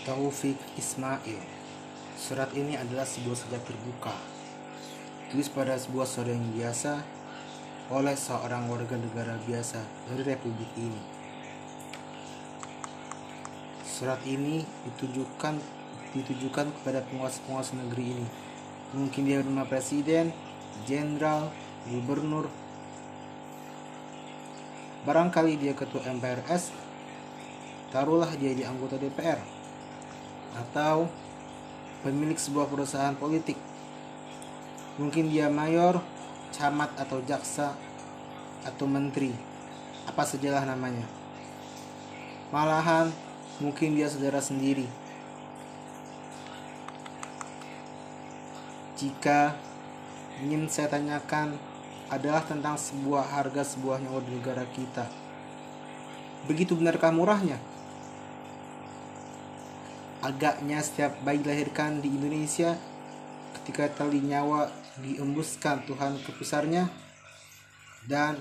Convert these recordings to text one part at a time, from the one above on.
Taufik Ismail. Surat ini adalah sebuah sajak terbuka. Tulis pada sebuah sore yang biasa Oleh seorang warga negara biasa dari republik ini. Surat ini ditujukan ditujukan kepada penguasa-penguasa negeri ini. Mungkin dia rumah presiden, jenderal, gubernur. Barangkali dia ketua MPRS Taruhlah dia di anggota DPR atau pemilik sebuah perusahaan politik. Mungkin dia mayor, camat atau jaksa atau menteri, apa sajalah namanya. Malahan mungkin dia saudara sendiri. Jika ingin saya tanyakan adalah tentang sebuah harga sebuah nyawa di negara kita. Begitu benarkah murahnya? Agaknya setiap bayi dilahirkan di Indonesia ketika tali nyawa diembuskan Tuhan ke pusarnya dan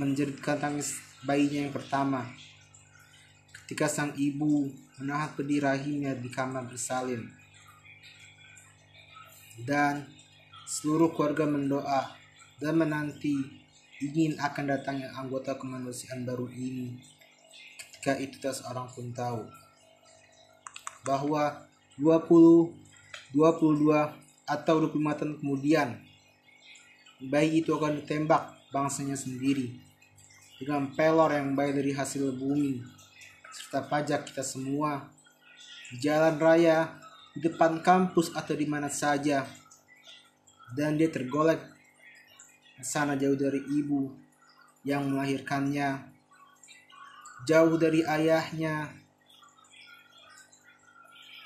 menjeritkan tangis bayinya yang pertama. Ketika sang ibu menahan pedih rahimnya di kamar bersalin. Dan seluruh keluarga mendoa dan menanti ingin akan datangnya anggota kemanusiaan baru ini. Ketika itu tak seorang pun tahu bahwa 20, 22 atau 25 tahun kemudian bayi itu akan ditembak bangsanya sendiri dengan pelor yang baik dari hasil bumi serta pajak kita semua di jalan raya di depan kampus atau di mana saja. Dan dia tergolek sana jauh dari ibu yang melahirkannya jauh dari ayahnya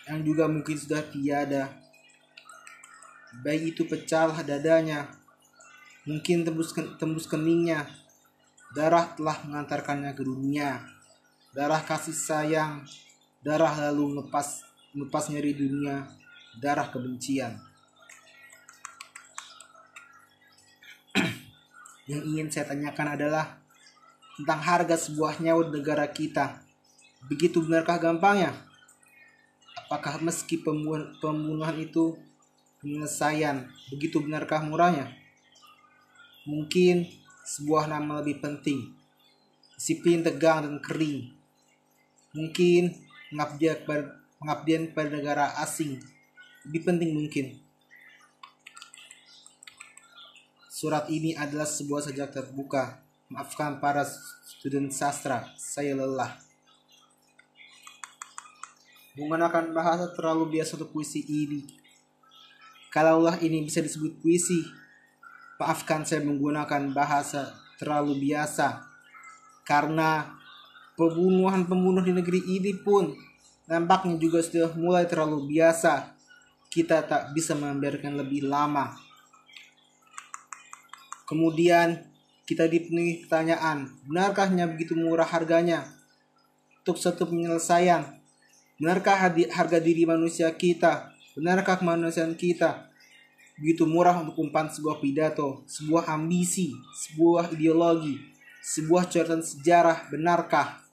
yang juga mungkin sudah tiada. Bayi itu pecahlah dadanya, mungkin tembus, tembus keningnya. Darah telah mengantarkannya ke dunia. Darah kasih sayang, darah lalu lepas lepas nyeri dunia, darah kebencian. Yang ingin saya tanyakan adalah tentang harga sebuah nyawa negara kita. Begitu benarkah gampangnya? Apakah meski pembunuhan, itu penyelesaian, begitu benarkah murahnya? Mungkin sebuah nama lebih penting, disiplin tegang dan kering. Mungkin pengabdian kepada, pengabdian pada negara asing lebih penting mungkin. Surat ini adalah sebuah sajak terbuka. Maafkan para student sastra, saya lelah menggunakan bahasa terlalu biasa untuk puisi ini. Kalaulah ini bisa disebut puisi, maafkan saya menggunakan bahasa terlalu biasa. Karena pembunuhan-pembunuh di negeri ini pun nampaknya juga sudah mulai terlalu biasa. Kita tak bisa membiarkan lebih lama. Kemudian kita dipenuhi pertanyaan, benarkahnya begitu murah harganya untuk satu penyelesaian Benarkah harga diri manusia kita? Benarkah kemanusiaan kita? Begitu murah untuk umpan sebuah pidato, sebuah ambisi, sebuah ideologi, sebuah catatan sejarah, benarkah?